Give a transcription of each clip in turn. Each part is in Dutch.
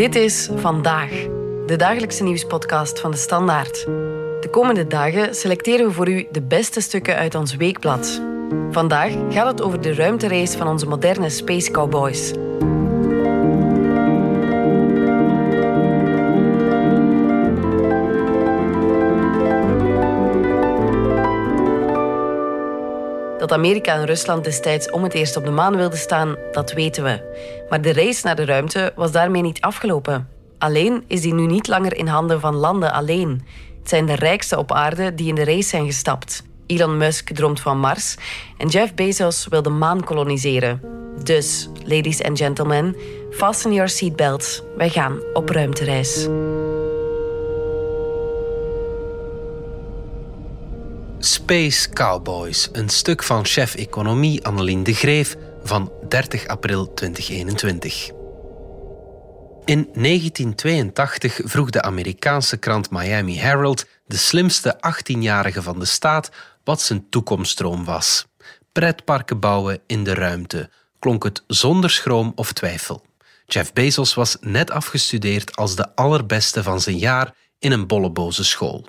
Dit is Vandaag, de dagelijkse nieuwspodcast van de Standaard. De komende dagen selecteren we voor u de beste stukken uit ons weekblad. Vandaag gaat het over de ruimterace van onze moderne Space Cowboys. Dat Amerika en Rusland destijds om het eerst op de maan wilden staan, dat weten we. Maar de race naar de ruimte was daarmee niet afgelopen. Alleen is die nu niet langer in handen van landen alleen. Het zijn de rijkste op aarde die in de race zijn gestapt. Elon Musk droomt van Mars en Jeff Bezos wil de maan koloniseren. Dus, ladies and gentlemen, fasten your seatbelts. Wij gaan op ruimtereis. Space Cowboys, een stuk van chef economie Annelien de Greef van 30 april 2021. In 1982 vroeg de Amerikaanse krant Miami Herald de slimste 18-jarige van de staat wat zijn toekomststroom was. Pretparken bouwen in de ruimte, klonk het zonder schroom of twijfel. Jeff Bezos was net afgestudeerd als de allerbeste van zijn jaar in een bolleboze school.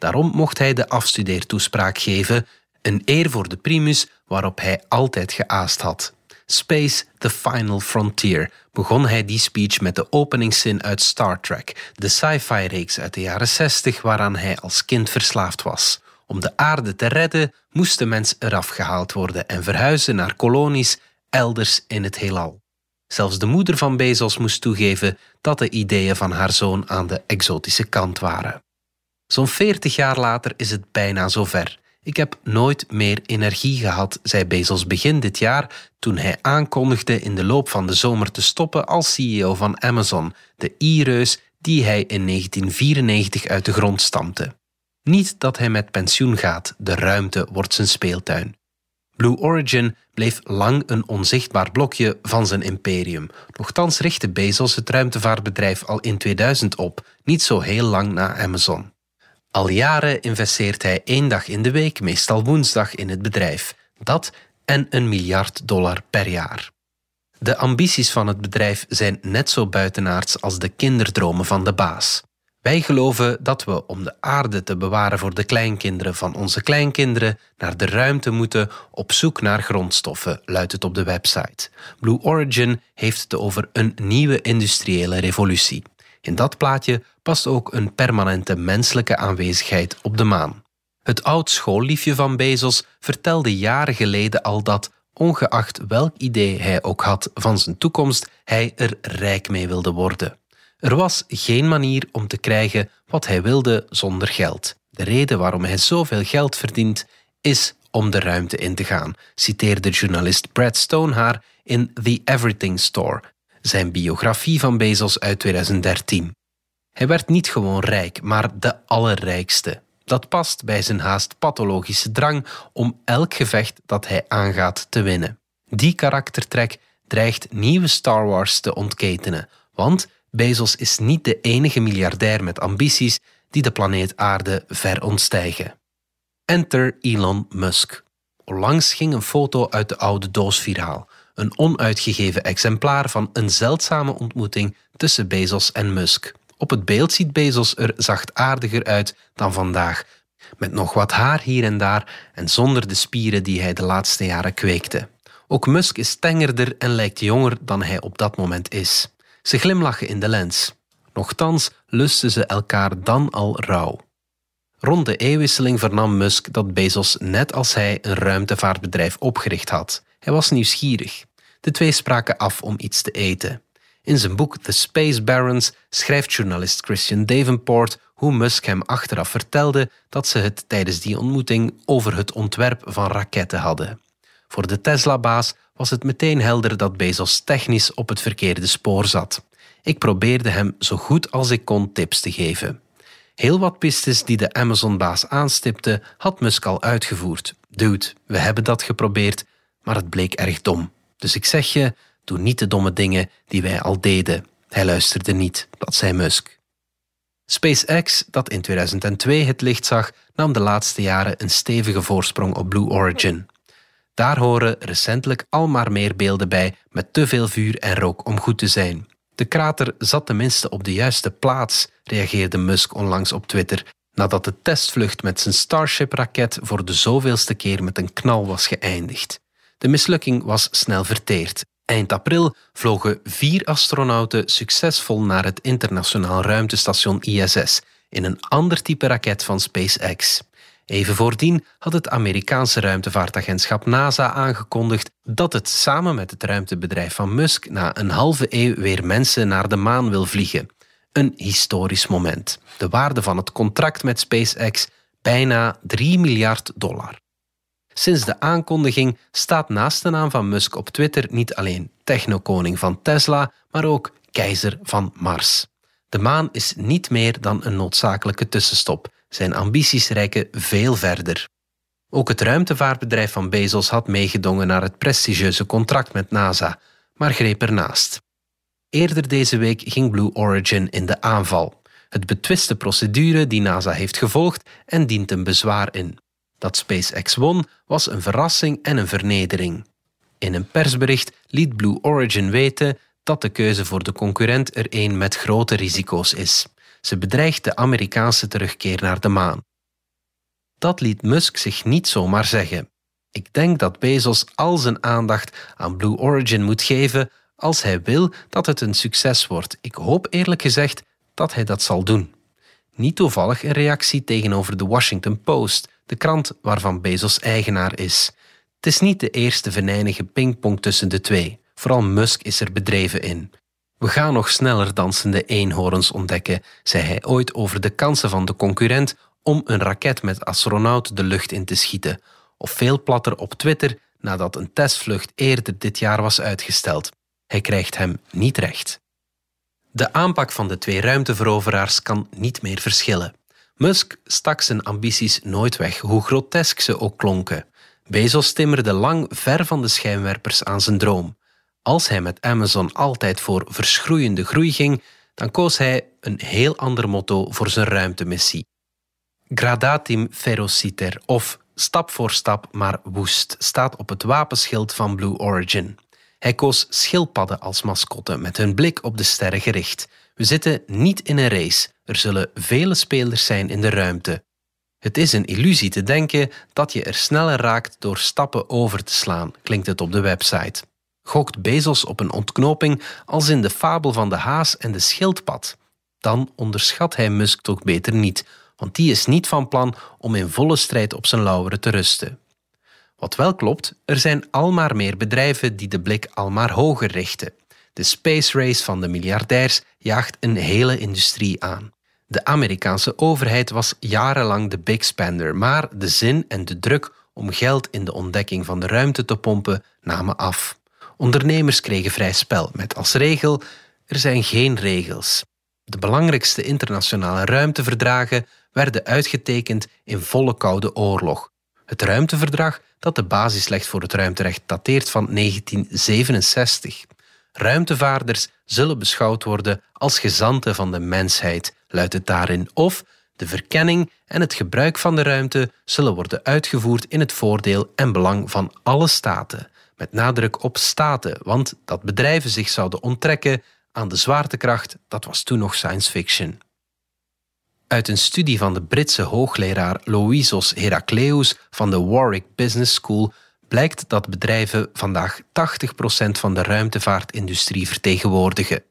Daarom mocht hij de afstudeertoespraak geven, een eer voor de primus waarop hij altijd geaast had. Space, the final frontier, begon hij die speech met de openingszin uit Star Trek, de sci-fi reeks uit de jaren 60 waaraan hij als kind verslaafd was. Om de aarde te redden moest de mens eraf gehaald worden en verhuizen naar kolonies elders in het heelal. Zelfs de moeder van Bezos moest toegeven dat de ideeën van haar zoon aan de exotische kant waren. Zo'n 40 jaar later is het bijna zover. Ik heb nooit meer energie gehad, zei Bezos begin dit jaar toen hij aankondigde in de loop van de zomer te stoppen als CEO van Amazon, de e-reus die hij in 1994 uit de grond stampte. Niet dat hij met pensioen gaat, de ruimte wordt zijn speeltuin. Blue Origin bleef lang een onzichtbaar blokje van zijn imperium. Nochtans richtte Bezos het ruimtevaartbedrijf al in 2000 op, niet zo heel lang na Amazon. Al jaren investeert hij één dag in de week, meestal woensdag, in het bedrijf. Dat en een miljard dollar per jaar. De ambities van het bedrijf zijn net zo buitenaards als de kinderdromen van de baas. Wij geloven dat we om de aarde te bewaren voor de kleinkinderen van onze kleinkinderen naar de ruimte moeten op zoek naar grondstoffen, luidt het op de website. Blue Origin heeft het over een nieuwe industriële revolutie. In dat plaatje past ook een permanente menselijke aanwezigheid op de maan. Het oud schoolliefje van Bezos vertelde jaren geleden al dat, ongeacht welk idee hij ook had van zijn toekomst, hij er rijk mee wilde worden. Er was geen manier om te krijgen wat hij wilde zonder geld. De reden waarom hij zoveel geld verdient is om de ruimte in te gaan, citeerde journalist Brad Stone haar in The Everything Store, zijn biografie van Bezos uit 2013. Hij werd niet gewoon rijk, maar de allerrijkste. Dat past bij zijn haast pathologische drang om elk gevecht dat hij aangaat te winnen. Die karaktertrek dreigt nieuwe Star Wars te ontketenen, want Bezos is niet de enige miljardair met ambities die de planeet Aarde ver ontstijgen. Enter Elon Musk. Onlangs ging een foto uit de oude doos viraal. Een onuitgegeven exemplaar van een zeldzame ontmoeting tussen Bezos en Musk. Op het beeld ziet Bezos er zachtaardiger uit dan vandaag, met nog wat haar hier en daar en zonder de spieren die hij de laatste jaren kweekte. Ook Musk is tengerder en lijkt jonger dan hij op dat moment is. Ze glimlachen in de lens. Nochtans lusten ze elkaar dan al rauw. Rond de eeuwwisseling vernam Musk dat Bezos net als hij een ruimtevaartbedrijf opgericht had. Hij was nieuwsgierig. De twee spraken af om iets te eten. In zijn boek The Space Barons schrijft journalist Christian Davenport hoe Musk hem achteraf vertelde dat ze het tijdens die ontmoeting over het ontwerp van raketten hadden. Voor de Tesla-baas was het meteen helder dat Bezos technisch op het verkeerde spoor zat. Ik probeerde hem zo goed als ik kon tips te geven. Heel wat pistes die de Amazon-baas aanstipte, had Musk al uitgevoerd. Dude, we hebben dat geprobeerd, maar het bleek erg dom. Dus ik zeg je, doe niet de domme dingen die wij al deden. Hij luisterde niet, dat zei Musk. SpaceX, dat in 2002 het licht zag, nam de laatste jaren een stevige voorsprong op Blue Origin. Daar horen recentelijk al maar meer beelden bij met te veel vuur en rook om goed te zijn. De krater zat tenminste op de juiste plaats, reageerde Musk onlangs op Twitter, nadat de testvlucht met zijn Starship-raket voor de zoveelste keer met een knal was geëindigd. De mislukking was snel verteerd. Eind april vlogen vier astronauten succesvol naar het internationaal ruimtestation ISS in een ander type raket van SpaceX. Even voordien had het Amerikaanse ruimtevaartagentschap NASA aangekondigd dat het samen met het ruimtebedrijf van Musk na een halve eeuw weer mensen naar de maan wil vliegen. Een historisch moment. De waarde van het contract met SpaceX bijna 3 miljard dollar. Sinds de aankondiging staat naast de naam van Musk op Twitter niet alleen technokoning van Tesla, maar ook keizer van Mars. De maan is niet meer dan een noodzakelijke tussenstop. Zijn ambities reiken veel verder. Ook het ruimtevaartbedrijf van Bezos had meegedongen naar het prestigieuze contract met NASA, maar greep ernaast. Eerder deze week ging Blue Origin in de aanval. Het betwist de procedure die NASA heeft gevolgd en dient een bezwaar in. Dat SpaceX won was een verrassing en een vernedering. In een persbericht liet Blue Origin weten dat de keuze voor de concurrent er een met grote risico's is. Ze bedreigt de Amerikaanse terugkeer naar de maan. Dat liet Musk zich niet zomaar zeggen. Ik denk dat Bezos al zijn aandacht aan Blue Origin moet geven als hij wil dat het een succes wordt. Ik hoop eerlijk gezegd dat hij dat zal doen. Niet toevallig een reactie tegenover de Washington Post, de krant waarvan Bezos eigenaar is. Het is niet de eerste venijnige pingpong tussen de twee. Vooral Musk is er bedreven in. We gaan nog sneller dansende eenhoorns ontdekken, zei hij ooit over de kansen van de concurrent om een raket met astronaut de lucht in te schieten, of veel platter op Twitter nadat een testvlucht eerder dit jaar was uitgesteld. Hij krijgt hem niet recht. De aanpak van de twee ruimteveroveraars kan niet meer verschillen. Musk stak zijn ambities nooit weg, hoe grotesk ze ook klonken. Bezos timmerde lang ver van de schijnwerpers aan zijn droom. Als hij met Amazon altijd voor verschroeiende groei ging, dan koos hij een heel ander motto voor zijn ruimtemissie. Gradatim ferociter of stap voor stap maar woest staat op het wapenschild van Blue Origin. Hij koos schildpadden als mascotte met hun blik op de sterren gericht. We zitten niet in een race. Er zullen vele spelers zijn in de ruimte. Het is een illusie te denken dat je er sneller raakt door stappen over te slaan, klinkt het op de website. Gokt Bezos op een ontknoping als in de fabel van de haas en de schildpad? Dan onderschat hij Musk toch beter niet, want die is niet van plan om in volle strijd op zijn lauweren te rusten. Wat wel klopt, er zijn al maar meer bedrijven die de blik al maar hoger richten. De space race van de miljardairs jaagt een hele industrie aan. De Amerikaanse overheid was jarenlang de big spender, maar de zin en de druk om geld in de ontdekking van de ruimte te pompen namen af. Ondernemers kregen vrij spel, met als regel: er zijn geen regels. De belangrijkste internationale ruimteverdragen werden uitgetekend in volle Koude Oorlog. Het ruimteverdrag, dat de basis legt voor het ruimterecht, dateert van 1967. Ruimtevaarders zullen beschouwd worden als gezanten van de mensheid, luidt het daarin, of de verkenning en het gebruik van de ruimte zullen worden uitgevoerd in het voordeel en belang van alle staten, met nadruk op staten, want dat bedrijven zich zouden onttrekken aan de zwaartekracht, dat was toen nog science fiction. Uit een studie van de Britse hoogleraar Louisos Heracleus van de Warwick Business School blijkt dat bedrijven vandaag 80% van de ruimtevaartindustrie vertegenwoordigen.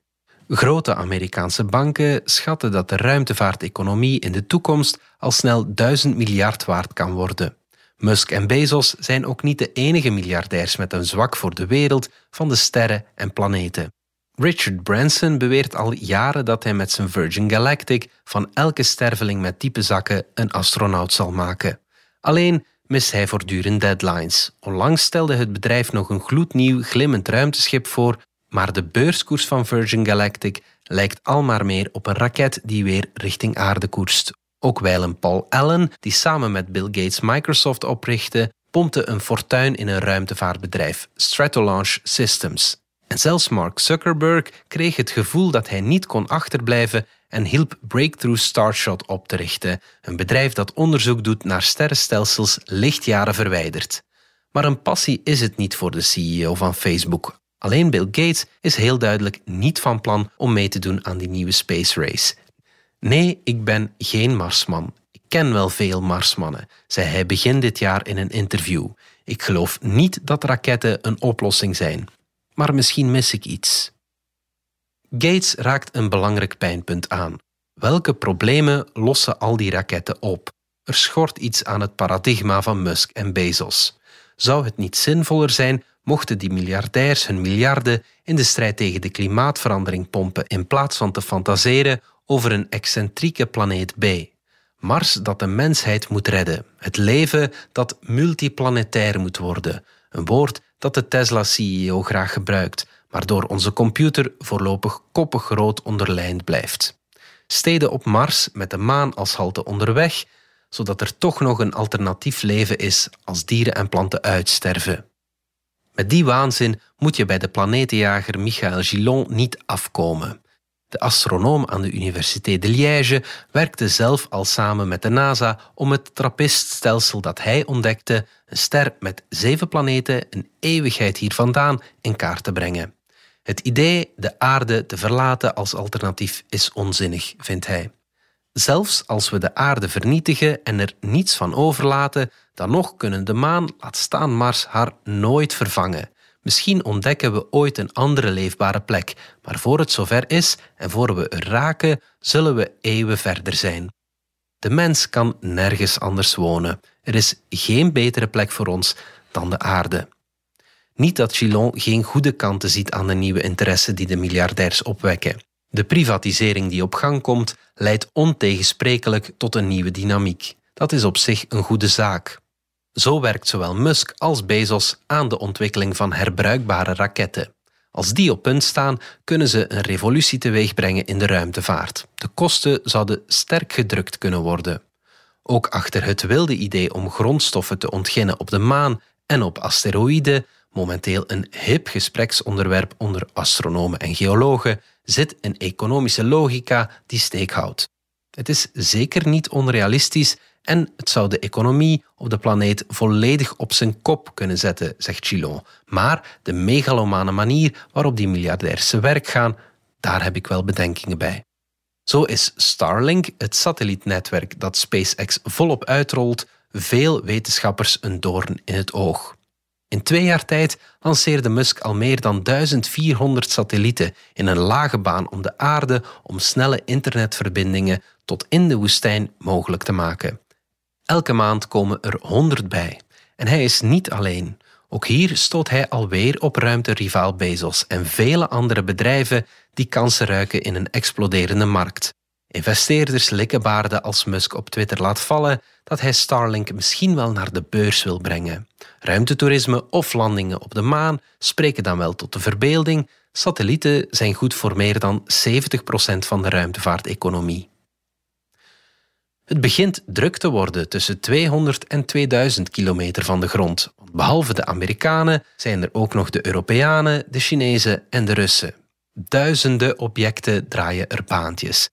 Grote Amerikaanse banken schatten dat de ruimtevaarteconomie in de toekomst al snel 1000 miljard waard kan worden. Musk en Bezos zijn ook niet de enige miljardairs met een zwak voor de wereld van de sterren en planeten. Richard Branson beweert al jaren dat hij met zijn Virgin Galactic van elke sterveling met diepe zakken een astronaut zal maken. Alleen mist hij voortdurend deadlines. Onlangs stelde het bedrijf nog een gloednieuw glimmend ruimteschip voor, maar de beurskoers van Virgin Galactic lijkt al maar meer op een raket die weer richting aarde koerst. Ook wijlen Paul Allen, die samen met Bill Gates Microsoft oprichtte, pompte een fortuin in een ruimtevaartbedrijf, Stratolaunch Systems. En zelfs Mark Zuckerberg kreeg het gevoel dat hij niet kon achterblijven en hielp Breakthrough Starshot op te richten, een bedrijf dat onderzoek doet naar sterrenstelsels lichtjaren verwijderd. Maar een passie is het niet voor de CEO van Facebook. Alleen Bill Gates is heel duidelijk niet van plan om mee te doen aan die nieuwe space race. Nee, ik ben geen Marsman. Ik ken wel veel Marsmannen, zei hij begin dit jaar in een interview. Ik geloof niet dat raketten een oplossing zijn. Maar misschien mis ik iets. Gates raakt een belangrijk pijnpunt aan. Welke problemen lossen al die raketten op? Er schort iets aan het paradigma van Musk en Bezos. Zou het niet zinvoller zijn mochten die miljardairs hun miljarden in de strijd tegen de klimaatverandering pompen in plaats van te fantaseren over een excentrieke planeet B? Mars dat de mensheid moet redden, het leven dat multiplanetair moet worden, een woord dat de Tesla-CEO graag gebruikt, maar door onze computer voorlopig koppig groot onderlijnd blijft. Steden op Mars met de maan als halte onderweg, zodat er toch nog een alternatief leven is als dieren en planten uitsterven. Met die waanzin moet je bij de planetenjager Michael Gillon niet afkomen. De astronoom aan de Universiteit de Liège werkte zelf al samen met de NASA om het trappiststelsel dat hij ontdekte, een ster met zeven planeten, een eeuwigheid hier vandaan, in kaart te brengen. Het idee de aarde te verlaten als alternatief is onzinnig, vindt hij. Zelfs als we de aarde vernietigen en er niets van overlaten, dan nog kunnen de maan, laat staan Mars, haar nooit vervangen. Misschien ontdekken we ooit een andere leefbare plek, maar voor het zover is en voor we er raken, zullen we eeuwen verder zijn. De mens kan nergens anders wonen. Er is geen betere plek voor ons dan de aarde. Niet dat Gillon geen goede kanten ziet aan de nieuwe interesse die de miljardairs opwekken. De privatisering die op gang komt, leidt ontegensprekelijk tot een nieuwe dynamiek. Dat is op zich een goede zaak. Zo werkt zowel Musk als Bezos aan de ontwikkeling van herbruikbare raketten. Als die op punt staan, kunnen ze een revolutie teweegbrengen in de ruimtevaart. De kosten zouden sterk gedrukt kunnen worden. Ook achter het wilde idee om grondstoffen te ontginnen op de maan en op asteroïden, momenteel een hip gespreksonderwerp onder astronomen en geologen, zit een economische logica die steek houdt. Het is zeker niet onrealistisch en het zou de economie op de planeet volledig op zijn kop kunnen zetten, zegt Chilon. Maar de megalomane manier waarop die miljardairs te werk gaan, daar heb ik wel bedenkingen bij. Zo is Starlink, het satellietnetwerk dat SpaceX volop uitrolt, veel wetenschappers een doorn in het oog. In twee jaar tijd lanceerde Musk al meer dan 1400 satellieten in een lage baan om de aarde om snelle internetverbindingen tot in de woestijn mogelijk te maken. Elke maand komen er 100 bij. En hij is niet alleen. Ook hier stoot hij alweer op ruimterivaal Bezos en vele andere bedrijven die kansen ruiken in een exploderende markt. Investeerders likken baarden als Musk op Twitter laat vallen dat hij Starlink misschien wel naar de beurs wil brengen. Ruimtetoerisme of landingen op de maan spreken dan wel tot de verbeelding. Satellieten zijn goed voor meer dan 70% van de ruimtevaarteconomie. Het begint druk te worden tussen 200 en 2000 kilometer van de grond. Behalve de Amerikanen zijn er ook nog de Europeanen, de Chinezen en de Russen. Duizenden objecten draaien er baantjes.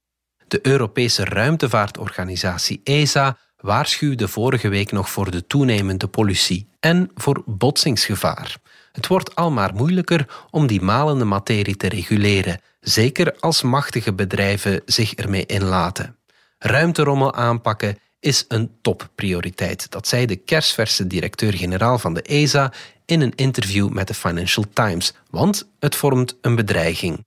De Europese ruimtevaartorganisatie ESA waarschuwde vorige week nog voor de toenemende pollutie en voor botsingsgevaar. Het wordt al maar moeilijker om die malende materie te reguleren, zeker als machtige bedrijven zich ermee inlaten. Ruimterommel aanpakken is een topprioriteit. Dat zei de kersverse directeur-generaal van de ESA in een interview met de Financial Times, want het vormt een bedreiging.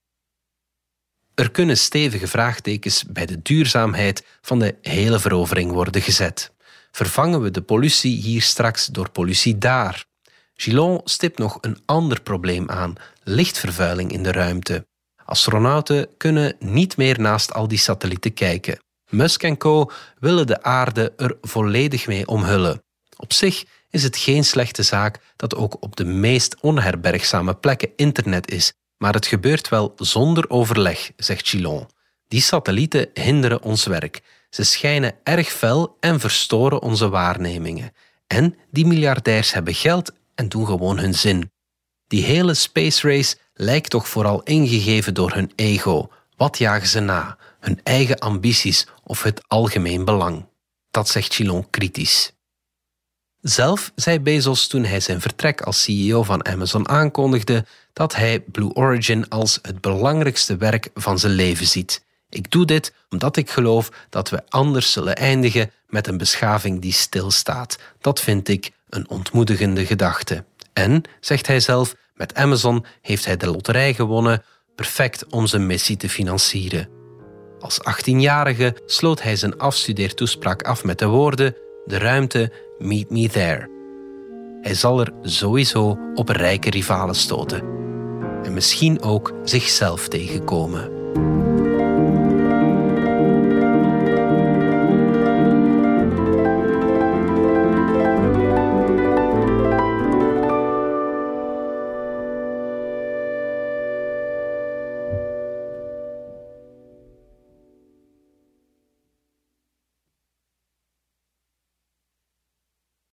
Er kunnen stevige vraagtekens bij de duurzaamheid van de hele verovering worden gezet. Vervangen we de pollutie hier straks door pollutie daar? Gillon stipt nog een ander probleem aan: lichtvervuiling in de ruimte. Astronauten kunnen niet meer naast al die satellieten kijken. Musk en co. willen de aarde er volledig mee omhullen. Op zich is het geen slechte zaak dat ook op de meest onherbergzame plekken internet is, maar het gebeurt wel zonder overleg, zegt Chilon. Die satellieten hinderen ons werk. Ze schijnen erg fel en verstoren onze waarnemingen. En die miljardairs hebben geld en doen gewoon hun zin. Die hele space race lijkt toch vooral ingegeven door hun ego. Wat jagen ze na? Hun eigen ambities of het algemeen belang? Dat zegt Chilon kritisch. Zelf zei Bezos toen hij zijn vertrek als CEO van Amazon aankondigde dat hij Blue Origin als het belangrijkste werk van zijn leven ziet. Ik doe dit omdat ik geloof dat we anders zullen eindigen met een beschaving die stilstaat. Dat vind ik een ontmoedigende gedachte. En, zegt hij zelf, met Amazon heeft hij de loterij gewonnen, perfect om zijn missie te financieren. Als 18-jarige sloot hij zijn afstudeertoespraak af met de woorden: De ruimte, meet me there. Hij zal er sowieso op rijke rivalen stoten. En misschien ook zichzelf tegenkomen.